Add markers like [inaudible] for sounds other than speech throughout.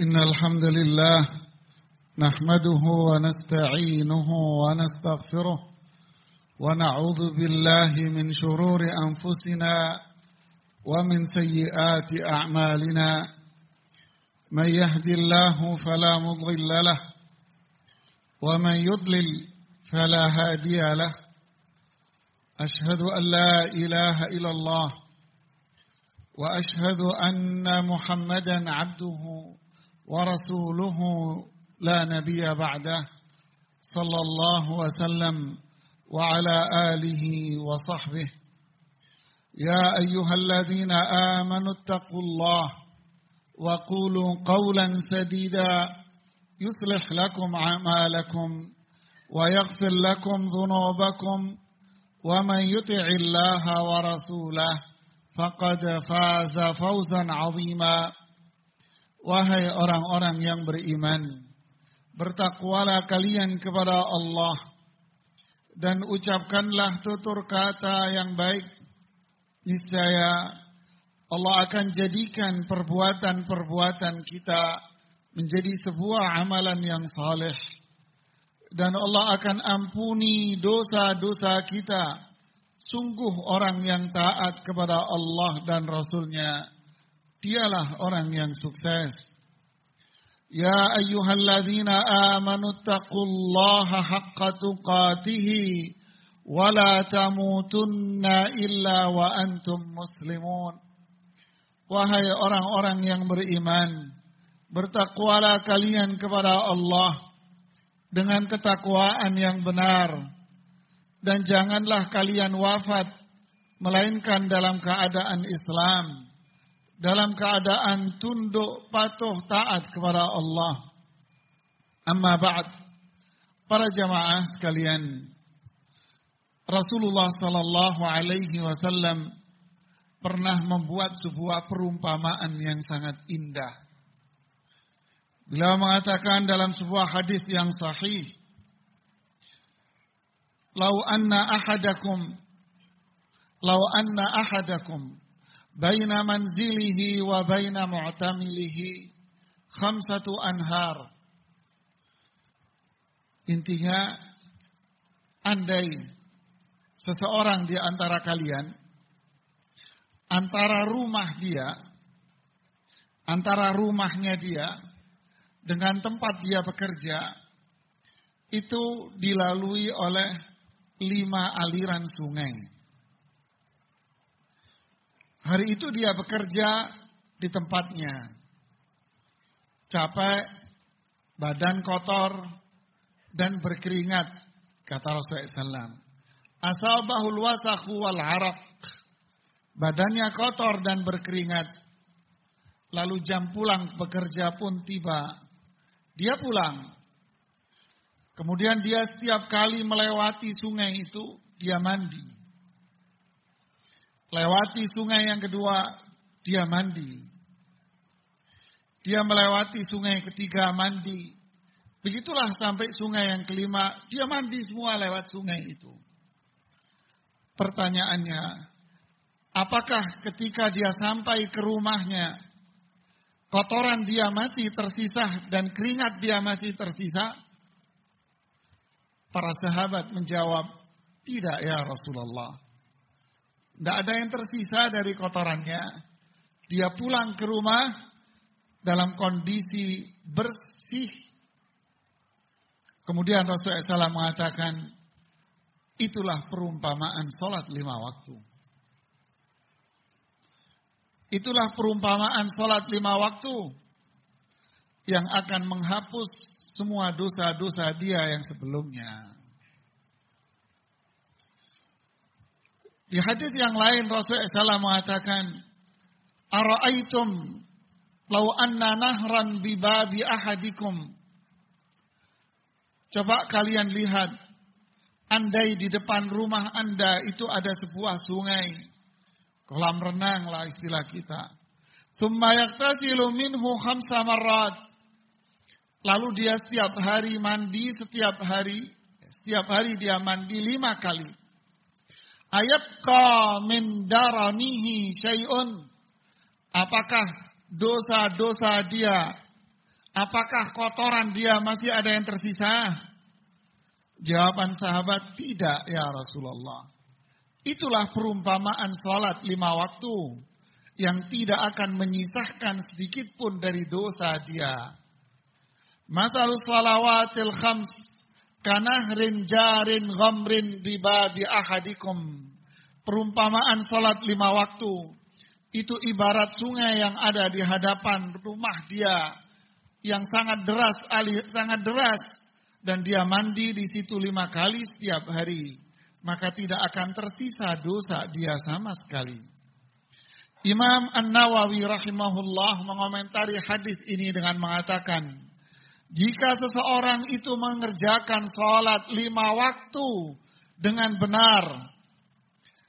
إن الحمد لله نحمده ونستعينه ونستغفره ونعوذ بالله من شرور أنفسنا ومن سيئات أعمالنا. من يهد الله فلا مضل له ومن يضلل فلا هادي له. أشهد أن لا إله إلا الله وأشهد أن محمدا عبده ورسوله لا نبي بعده صلى الله وسلم وعلى آله وصحبه. يا أيها الذين آمنوا اتقوا الله وقولوا قولا سديدا يصلح لكم أعمالكم ويغفر لكم ذنوبكم ومن يطع الله ورسوله فقد فاز فوزا عظيما. Wahai orang-orang yang beriman, bertakwalah kalian kepada Allah dan ucapkanlah tutur kata yang baik. Niscaya Allah akan jadikan perbuatan-perbuatan kita menjadi sebuah amalan yang saleh dan Allah akan ampuni dosa-dosa kita. Sungguh orang yang taat kepada Allah dan Rasulnya dialah orang yang sukses. Ya ayyuhalladzina amanu taqullaha haqqa tuqatihi wa la tamutunna illa wa antum muslimun. Wahai orang-orang yang beriman, bertakwalah kalian kepada Allah dengan ketakwaan yang benar dan janganlah kalian wafat melainkan dalam keadaan Islam dalam keadaan tunduk patuh taat kepada Allah. Amma ba'd. Para jamaah sekalian, Rasulullah sallallahu alaihi wasallam pernah membuat sebuah perumpamaan yang sangat indah. Beliau mengatakan dalam sebuah hadis yang sahih, "Lau anna ahadakum lau anna ahadakum baina manzilihi wa baina mu'tamilihi khamsatu anhar. Intinya, andai seseorang di antara kalian, antara rumah dia, antara rumahnya dia, dengan tempat dia bekerja, itu dilalui oleh lima aliran sungai. Hari itu dia bekerja di tempatnya. Capek, badan kotor, dan berkeringat, kata Rasulullah SAW. Asabahul wasakhu wal arak. Badannya kotor dan berkeringat. Lalu jam pulang bekerja pun tiba. Dia pulang. Kemudian dia setiap kali melewati sungai itu, dia mandi. Lewati sungai yang kedua, dia mandi. Dia melewati sungai ketiga, mandi. Begitulah sampai sungai yang kelima, dia mandi semua lewat sungai itu. Pertanyaannya, apakah ketika dia sampai ke rumahnya, kotoran dia masih tersisa dan keringat dia masih tersisa? Para sahabat menjawab, tidak ya Rasulullah. Tidak ada yang tersisa dari kotorannya. Dia pulang ke rumah dalam kondisi bersih. Kemudian Rasulullah SAW mengatakan, itulah perumpamaan sholat lima waktu. Itulah perumpamaan sholat lima waktu yang akan menghapus semua dosa-dosa dia yang sebelumnya. Di hadis yang lain Rasulullah SAW mengatakan, Ara'aitum lau anna nahran bibabi ahadikum. Coba kalian lihat, andai di depan rumah anda itu ada sebuah sungai. Kolam renang lah istilah kita. Summa yaktasilu minhu khamsa marrat. Lalu dia setiap hari mandi, setiap hari, setiap hari dia mandi lima kali ayabqa min daranihi syai'un apakah dosa-dosa dia Apakah kotoran dia masih ada yang tersisa? Jawaban sahabat, tidak ya Rasulullah. Itulah perumpamaan sholat lima waktu yang tidak akan menyisahkan sedikit pun dari dosa dia. Masalul salawatil khams kanahrin jarin ghamrin bibabi ahadikum. Perumpamaan sholat lima waktu itu ibarat sungai yang ada di hadapan rumah dia yang sangat deras, sangat deras, dan dia mandi di situ lima kali setiap hari, maka tidak akan tersisa dosa dia sama sekali. Imam An-Nawawi rahimahullah mengomentari hadis ini dengan mengatakan, jika seseorang itu mengerjakan sholat lima waktu dengan benar,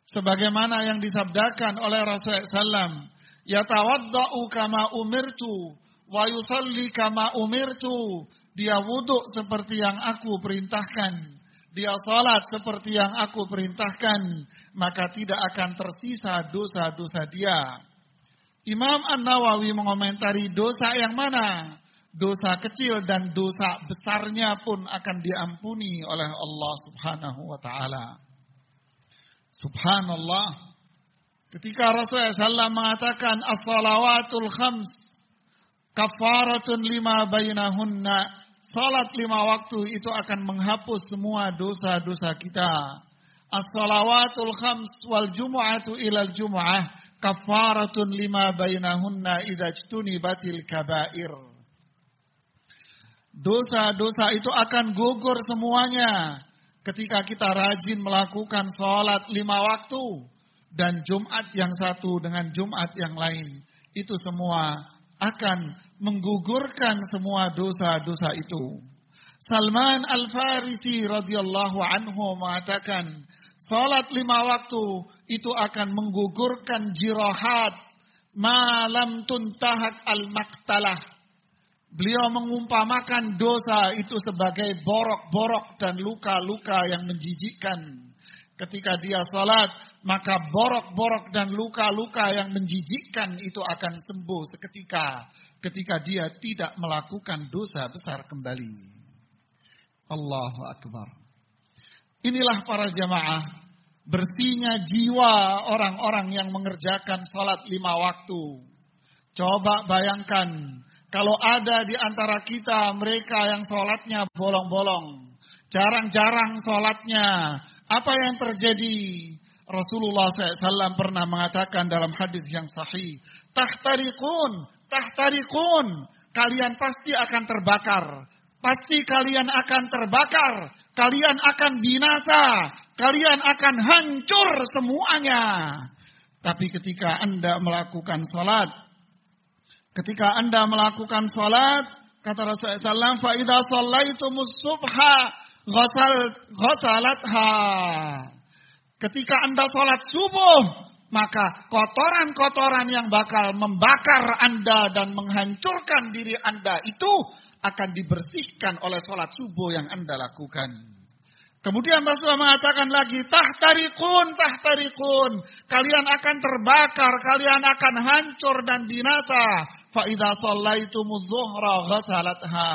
sebagaimana yang disabdakan oleh Rasulullah SAW, yatawadda'u kama umirtu wa yusalli kama umirtu. Dia wudhu seperti yang aku perintahkan. Dia salat seperti yang aku perintahkan. Maka tidak akan tersisa dosa-dosa dia. Imam An-Nawawi mengomentari dosa yang mana? Dosa kecil dan dosa besarnya pun akan diampuni oleh Allah subhanahu wa ta'ala. Subhanallah. Ketika Rasulullah SAW mengatakan as-salawatul khams kafaratun lima bainahunna. Salat lima waktu itu akan menghapus semua dosa-dosa kita. As-salawatul khams wal jumu'atu ilal jumu'ah kafaratun lima bainahunna idza batil kabair. Dosa-dosa itu akan gugur semuanya ketika kita rajin melakukan salat lima waktu dan Jumat yang satu dengan Jumat yang lain. Itu semua akan menggugurkan semua dosa-dosa itu. Salman Al-Farisi radhiyallahu anhu mengatakan, salat lima waktu itu akan menggugurkan jirahat malam tuntahak al-maktalah. Beliau mengumpamakan dosa itu sebagai borok-borok dan luka-luka yang menjijikkan. Ketika dia salat, maka borok-borok dan luka-luka yang menjijikkan itu akan sembuh seketika ketika dia tidak melakukan dosa besar kembali. Allahu Akbar. Inilah para jamaah bersihnya jiwa orang-orang yang mengerjakan sholat lima waktu. Coba bayangkan kalau ada di antara kita mereka yang sholatnya bolong-bolong. Jarang-jarang sholatnya. Apa yang terjadi? Rasulullah SAW pernah mengatakan dalam hadis yang sahih, tahtarikun, tahtarikun, kalian pasti akan terbakar. Pasti kalian akan terbakar, kalian akan binasa, kalian akan hancur semuanya. Tapi ketika Anda melakukan sholat, ketika Anda melakukan sholat, kata Rasulullah SAW, فَإِذَا صَلَّيْتُمُ الصُّبْحَ غَسَلَتْهَا Ketika Anda sholat subuh, maka kotoran-kotoran yang bakal membakar Anda dan menghancurkan diri Anda itu akan dibersihkan oleh sholat subuh yang Anda lakukan. Kemudian Rasulullah mengatakan lagi, tahtarikun, tahtarikun. Kalian akan terbakar, kalian akan hancur dan binasa. Fa'idha sallaitumudh zuhra ghasalatha.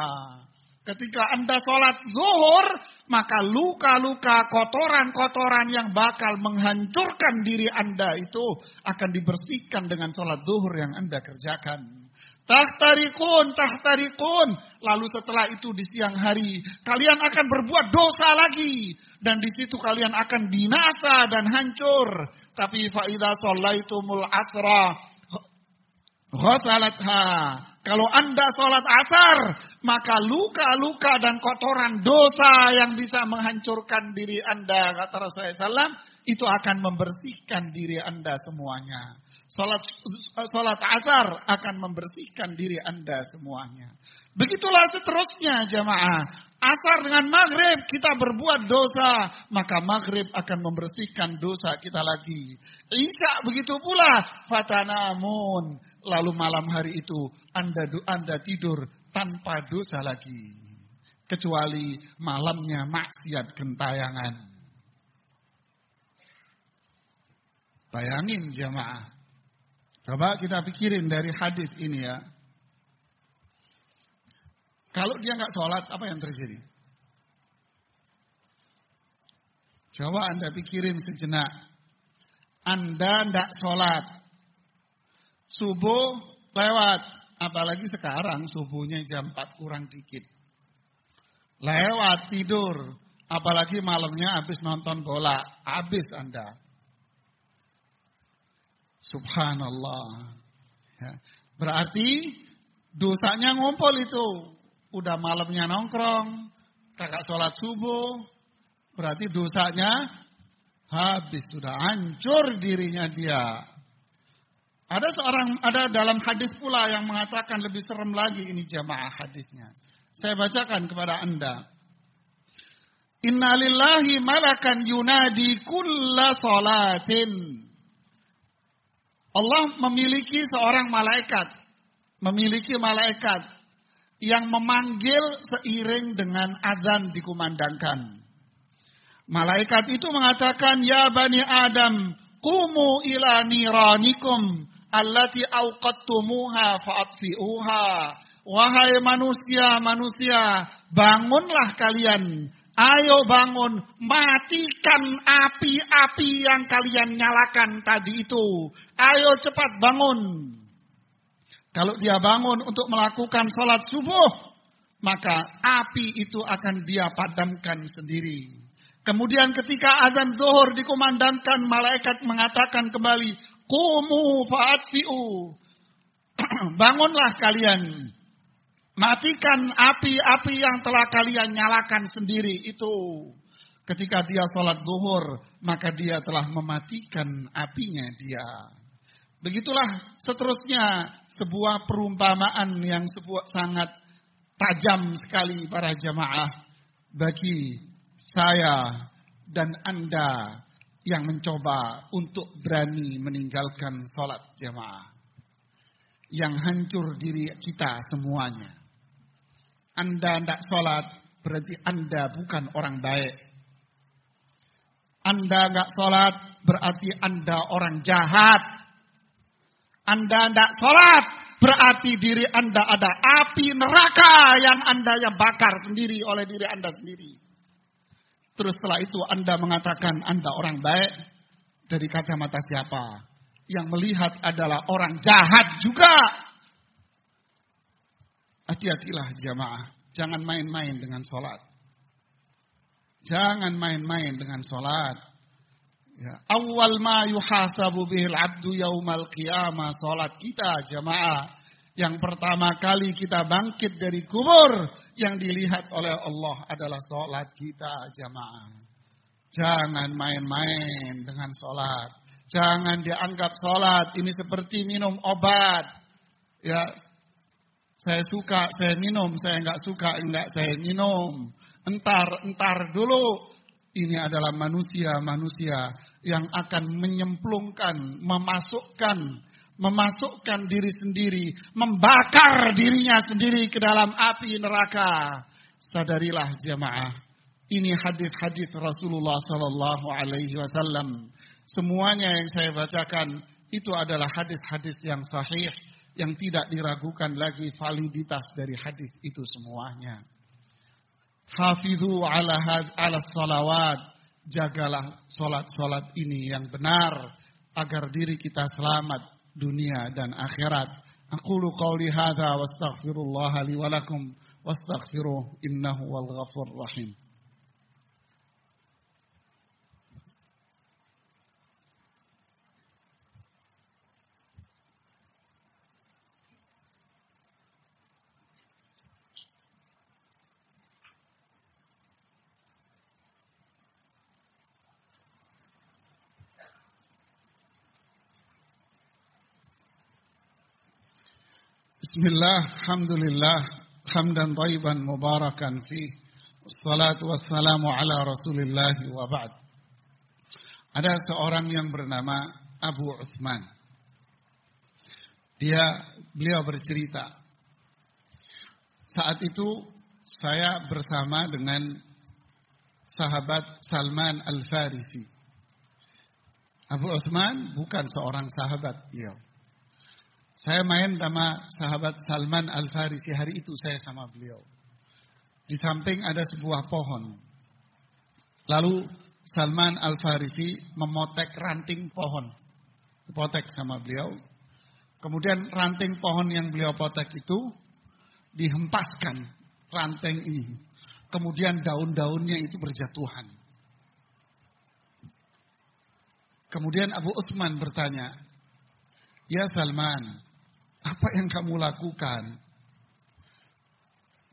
Ketika Anda sholat zuhur, maka luka-luka kotoran-kotoran yang bakal menghancurkan diri Anda itu akan dibersihkan dengan sholat zuhur yang Anda kerjakan. Tahtarikun, tahtarikun. Lalu setelah itu di siang hari, kalian akan berbuat dosa lagi. Dan di situ kalian akan binasa dan hancur. Tapi faidah sholaitumul asra, ghasalatha. Kalau anda sholat asar, maka luka-luka dan kotoran dosa yang bisa menghancurkan diri Anda, kata Rasulullah SAW, itu akan membersihkan diri Anda semuanya. Salat, salat asar akan membersihkan diri Anda semuanya. Begitulah seterusnya jamaah. Asar dengan maghrib kita berbuat dosa, maka maghrib akan membersihkan dosa kita lagi. Isya begitu pula, fatanamun. Lalu malam hari itu Anda Anda tidur tanpa dosa lagi. Kecuali malamnya maksiat gentayangan. Bayangin jamaah. Coba kita pikirin dari hadis ini ya. Kalau dia nggak sholat, apa yang terjadi? Coba Anda pikirin sejenak. Anda tidak sholat. Subuh lewat. Apalagi sekarang subuhnya jam 4 kurang dikit. Lewat tidur. Apalagi malamnya habis nonton bola. Habis Anda. Subhanallah. Ya. Berarti dosanya ngumpul itu. Udah malamnya nongkrong. Kakak sholat subuh Berarti dosanya habis sudah hancur dirinya dia. Ada seorang ada dalam hadis pula yang mengatakan lebih serem lagi ini jamaah hadisnya. Saya bacakan kepada Anda. Innalillahi malakan yunadi kulla salatin. Allah memiliki seorang malaikat, memiliki malaikat yang memanggil seiring dengan azan dikumandangkan. Malaikat itu mengatakan, Ya Bani Adam, kumu ila niranikum allati awqattumuha fa'atfi'uha. Wahai manusia, manusia, bangunlah kalian. Ayo bangun, matikan api-api yang kalian nyalakan tadi itu. Ayo cepat bangun. Kalau dia bangun untuk melakukan sholat subuh, maka api itu akan dia padamkan sendiri. Kemudian ketika azan zuhur dikumandangkan, malaikat mengatakan kembali, Kumu fa'atfi'u. [clears throat] Bangunlah kalian. Matikan api-api yang telah kalian nyalakan sendiri itu. Ketika dia sholat zuhur, maka dia telah mematikan apinya dia. Begitulah seterusnya sebuah perumpamaan yang sebuah sangat tajam sekali para jamaah bagi saya dan Anda yang mencoba untuk berani meninggalkan sholat jamaah. Yang hancur diri kita semuanya. Anda tidak sholat berarti Anda bukan orang baik. Anda nggak sholat berarti Anda orang jahat. Anda tidak sholat berarti diri Anda ada api neraka yang Anda yang bakar sendiri oleh diri Anda sendiri. Terus setelah itu Anda mengatakan Anda orang baik dari kacamata siapa? Yang melihat adalah orang jahat juga. Hati-hatilah jamaah. Jangan main-main dengan sholat. Jangan main-main dengan sholat. Ya. Awal ma yuhasabu bihil abdu yaumal qiyamah. Sholat kita jamaah. Yang pertama kali kita bangkit dari kubur yang dilihat oleh Allah adalah sholat kita jamaah. Jangan main-main dengan sholat. Jangan dianggap sholat ini seperti minum obat. Ya, saya suka, saya minum, saya enggak suka, enggak saya minum. Entar, entar dulu. Ini adalah manusia-manusia yang akan menyemplungkan, memasukkan memasukkan diri sendiri, membakar dirinya sendiri ke dalam api neraka. Sadarilah jemaah, ini hadis-hadis Rasulullah Sallallahu Alaihi Wasallam. Semuanya yang saya bacakan itu adalah hadis-hadis yang sahih, yang tidak diragukan lagi validitas dari hadis itu semuanya. Hafidhu ala, ala salawat, jagalah solat-solat ini yang benar agar diri kita selamat dunia dan akhirat. Aku lu qauli hadza wastaghfirullah li wa lakum wastaghfiruh innahu wal ghafur rahim. Bismillah, Alhamdulillah, hamdan tayyiban mubarakan fi Wassalatu wassalamu ala rasulillah wa ba'd. Ada seorang yang bernama Abu Uthman. Dia, beliau bercerita. Saat itu saya bersama dengan sahabat Salman Al-Farisi. Abu Uthman bukan seorang sahabat beliau. Saya main sama sahabat Salman Al-Farisi hari itu saya sama beliau. Di samping ada sebuah pohon. Lalu Salman Al-Farisi memotek ranting pohon. Dipotek sama beliau. Kemudian ranting pohon yang beliau potek itu dihempaskan ranting ini. Kemudian daun-daunnya itu berjatuhan. Kemudian Abu Uthman bertanya, Ya Salman, apa yang kamu lakukan?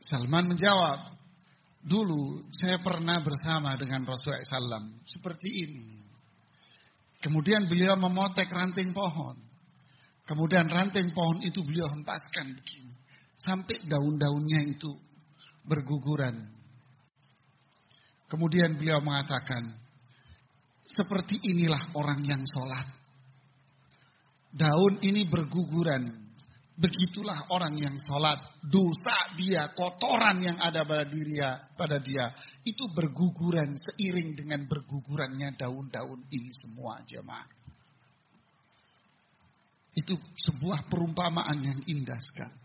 Salman menjawab, dulu saya pernah bersama dengan Rasulullah SAW seperti ini. Kemudian beliau memotek ranting pohon. Kemudian ranting pohon itu beliau hempaskan begini. Sampai daun-daunnya itu berguguran. Kemudian beliau mengatakan, seperti inilah orang yang sholat. Daun ini berguguran, Begitulah orang yang sholat, dosa dia, kotoran yang ada pada dia, pada dia itu berguguran seiring dengan bergugurannya daun-daun ini semua jemaah. Itu sebuah perumpamaan yang indah sekali.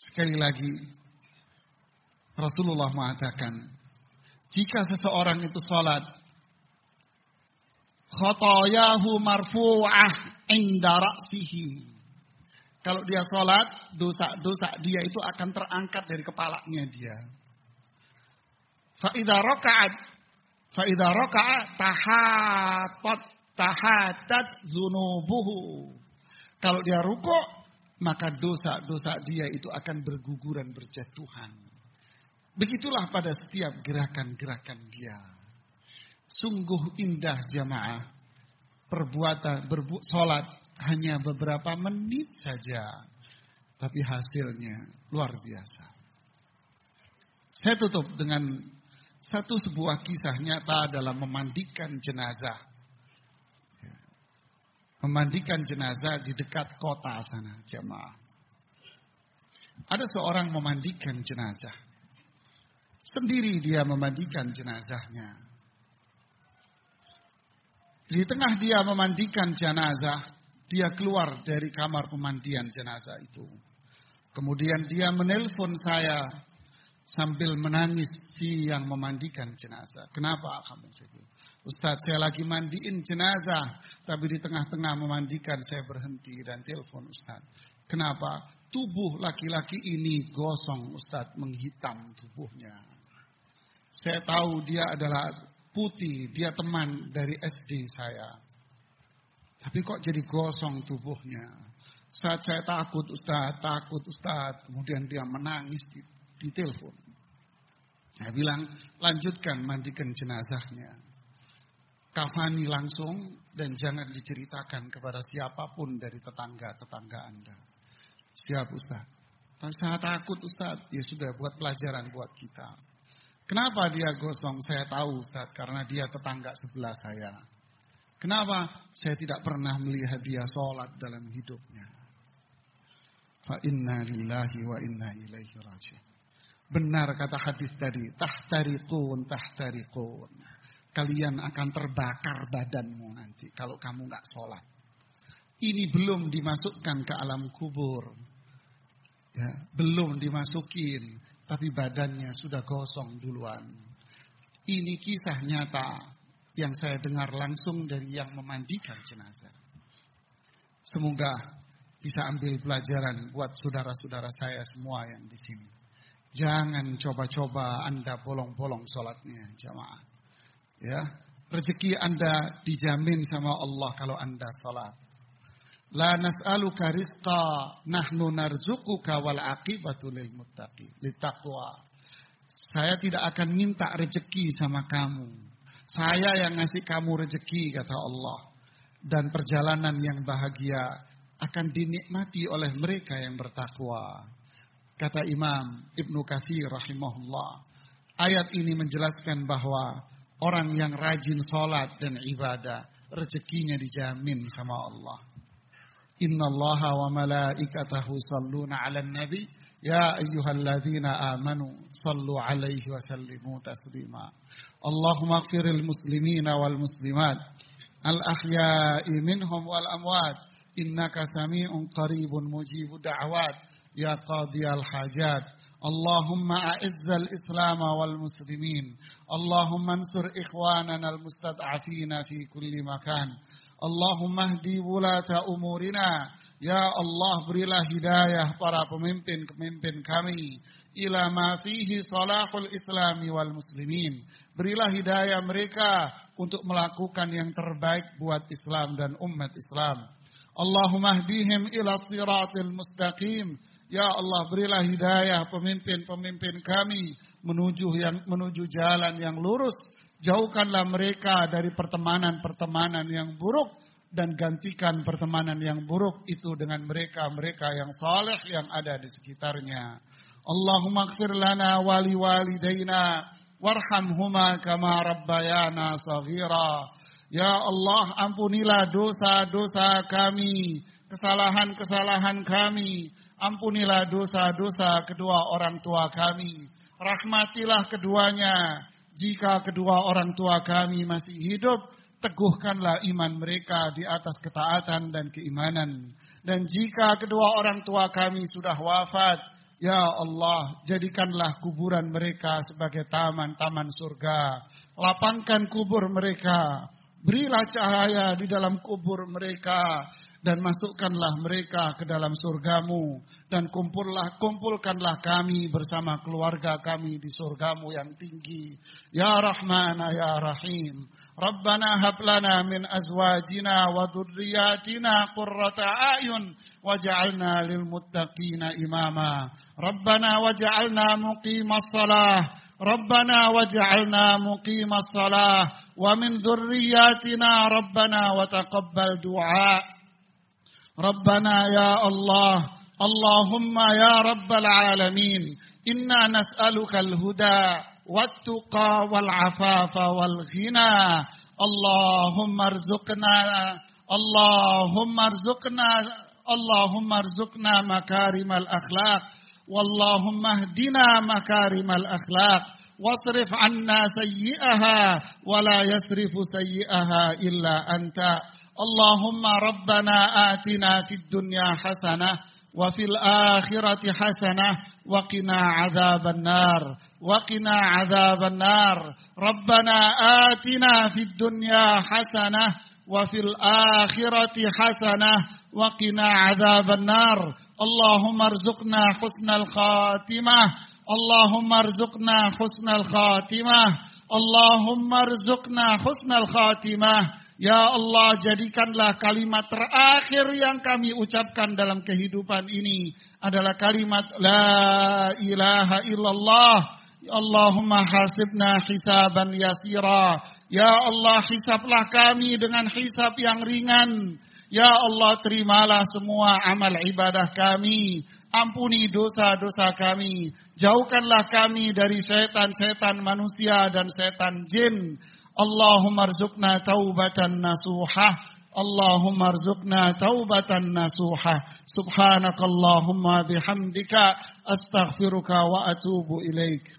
Sekali lagi, Rasulullah mengatakan, jika seseorang itu sholat, khotoyahu marfu'ah inda ra'sihi kalau dia sholat, dosa-dosa dia itu akan terangkat dari kepalanya dia. Fa'idha roka'at. Fa'idha roka'at tahatat tahatat zunubuhu. Kalau dia rukuk, maka dosa-dosa dia itu akan berguguran berjatuhan. Begitulah pada setiap gerakan-gerakan dia. Sungguh indah jamaah perbuatan berbu sholat hanya beberapa menit saja, tapi hasilnya luar biasa. Saya tutup dengan satu sebuah kisah nyata dalam memandikan jenazah. Memandikan jenazah di dekat kota sana, jemaah. Ada seorang memandikan jenazah. Sendiri dia memandikan jenazahnya. Di tengah dia memandikan jenazah, dia keluar dari kamar pemandian jenazah itu. Kemudian dia menelpon saya sambil menangis si yang memandikan jenazah. Kenapa kamu? Ustadz saya lagi mandiin jenazah, tapi di tengah-tengah memandikan saya berhenti dan telepon Ustadz. Kenapa? Tubuh laki-laki ini gosong Ustadz, menghitam tubuhnya. Saya tahu dia adalah putih, dia teman dari SD saya. Tapi kok jadi gosong tubuhnya. Saat saya takut Ustaz, takut Ustaz. Kemudian dia menangis di, di telepon. Saya bilang, lanjutkan mandikan jenazahnya. Kafani langsung dan jangan diceritakan kepada siapa pun dari tetangga-tetangga Anda. Siap Ustaz. Tapi saya takut Ustaz. Ya sudah buat pelajaran buat kita. Kenapa dia gosong? Saya tahu Ustaz. Karena dia tetangga sebelah saya. Kenapa? Saya tidak pernah melihat dia sholat dalam hidupnya. Fa inna lillahi wa inna ilaihi raji'un. Benar kata hadis tadi, tahtariqun tahtariqun. Kalian akan terbakar badanmu nanti kalau kamu nggak sholat. Ini belum dimasukkan ke alam kubur. Ya, belum dimasukin, tapi badannya sudah gosong duluan. Ini kisah nyata yang saya dengar langsung dari yang memandikan jenazah. Semoga bisa ambil pelajaran buat saudara-saudara saya semua yang di sini. Jangan coba-coba Anda bolong-bolong sholatnya jamaah. Ya, rezeki Anda dijamin sama Allah kalau Anda sholat. La nas'aluka rizqa nahnu narzukuka wal aqibatu lil muttaqi. Litaqwa. Saya tidak akan minta rezeki sama kamu. Saya yang ngasih kamu rezeki kata Allah. Dan perjalanan yang bahagia akan dinikmati oleh mereka yang bertakwa. Kata Imam Ibnu Katsir rahimahullah. Ayat ini menjelaskan bahwa orang yang rajin sholat dan ibadah rezekinya dijamin sama Allah. Inna Allah wa malaikatahu salluna ala nabi يا أيها الذين آمنوا صلوا عليه وسلموا تسليما. اللهم اغفر المسلمين والمسلمات الأحياء منهم والأموات. إنك سميع قريب مجيب دعوات. يا قاضي الحاجات اللهم أعز الإسلام والمسلمين. اللهم انصر إخواننا المستضعفين في كل مكان. اللهم اهدي ولاة أمورنا. Ya Allah berilah hidayah para pemimpin-pemimpin kami ila ma fihi salahul islami wal muslimin. Berilah hidayah mereka untuk melakukan yang terbaik buat Islam dan umat Islam. Allahumma hdihim ila siratil mustaqim. Ya Allah berilah hidayah pemimpin-pemimpin kami menuju yang menuju jalan yang lurus. Jauhkanlah mereka dari pertemanan-pertemanan yang buruk dan gantikan pertemanan yang buruk itu dengan mereka-mereka yang saleh yang ada di sekitarnya. Allahumma ighfir lana wali walidayna warhamhuma kama rabbayana saghira. Ya Allah, ampunilah dosa-dosa kami, kesalahan-kesalahan kami. Ampunilah dosa-dosa kedua orang tua kami. Rahmatilah keduanya. Jika kedua orang tua kami masih hidup, teguhkanlah iman mereka di atas ketaatan dan keimanan. Dan jika kedua orang tua kami sudah wafat, ya Allah, jadikanlah kuburan mereka sebagai taman-taman surga. Lapangkan kubur mereka, berilah cahaya di dalam kubur mereka, dan masukkanlah mereka ke dalam surgamu. Dan kumpullah kumpulkanlah kami bersama keluarga kami di surgamu yang tinggi. Ya rahman ya rahim. Rabbana hab lana min azwajina wa dhurriyyatina qurrata ayun waj'alna lil muttaqina imama. Rabbana waj'alna muqimas waj'alna muqimas salah. Wa min dhurriyyatina Rabbana wa taqabbal du'a ربنا يا الله اللهم يا رب العالمين إنا نسألك الهدى والتقى والعفاف والغنى. اللهم ارزقنا اللهم ارزقنا اللهم ارزقنا مكارم الأخلاق. واللهم اهدنا مكارم الأخلاق. واصرف عنا سيئها ولا يصرف سيئها إلا أنت. اللهم ربنا آتنا في الدنيا حسنة وفي الآخرة حسنة وقنا عذاب النار وقنا عذاب النار. ربنا آتنا في الدنيا حسنة وفي الآخرة حسنة وقنا عذاب النار. اللهم ارزقنا حسن الخاتمة اللهم ارزقنا حسن الخاتمة اللهم ارزقنا حسن الخاتمة. Ya Allah jadikanlah kalimat terakhir yang kami ucapkan dalam kehidupan ini adalah kalimat La ilaha illallah. Allahumma hasibna hisaban yasira. Ya Allah hisablah kami dengan hisab yang ringan. Ya Allah terimalah semua amal ibadah kami. Ampuni dosa-dosa kami. Jauhkanlah kami dari setan-setan manusia dan setan jin. اللهم ارزقنا توبة نصوحة اللهم ارزقنا توبة نصوحة سبحانك اللهم بحمدك أستغفرك وأتوب إليك